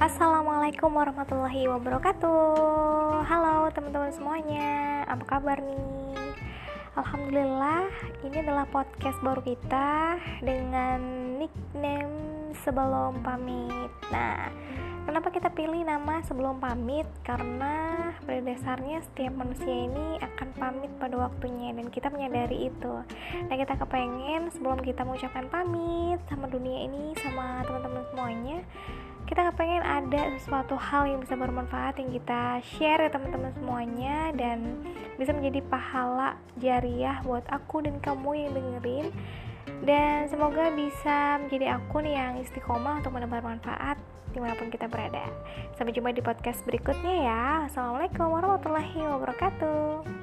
Assalamualaikum warahmatullahi wabarakatuh Halo teman-teman semuanya Apa kabar nih? Alhamdulillah Ini adalah podcast baru kita Dengan nickname Sebelum Pamit Nah Kenapa kita pilih nama sebelum pamit? Karena pada dasarnya setiap manusia ini akan pamit pada waktunya dan kita menyadari itu. Nah kita kepengen sebelum kita mengucapkan pamit sama dunia ini, sama teman-teman semuanya, kita kepengen ada sesuatu hal yang bisa bermanfaat yang kita share ya teman-teman semuanya dan bisa menjadi pahala jariah buat aku dan kamu yang dengerin. Dan semoga bisa menjadi akun yang istiqomah untuk menebar manfaat di mana pun kita berada. Sampai jumpa di podcast berikutnya ya. Assalamualaikum warahmatullahi wabarakatuh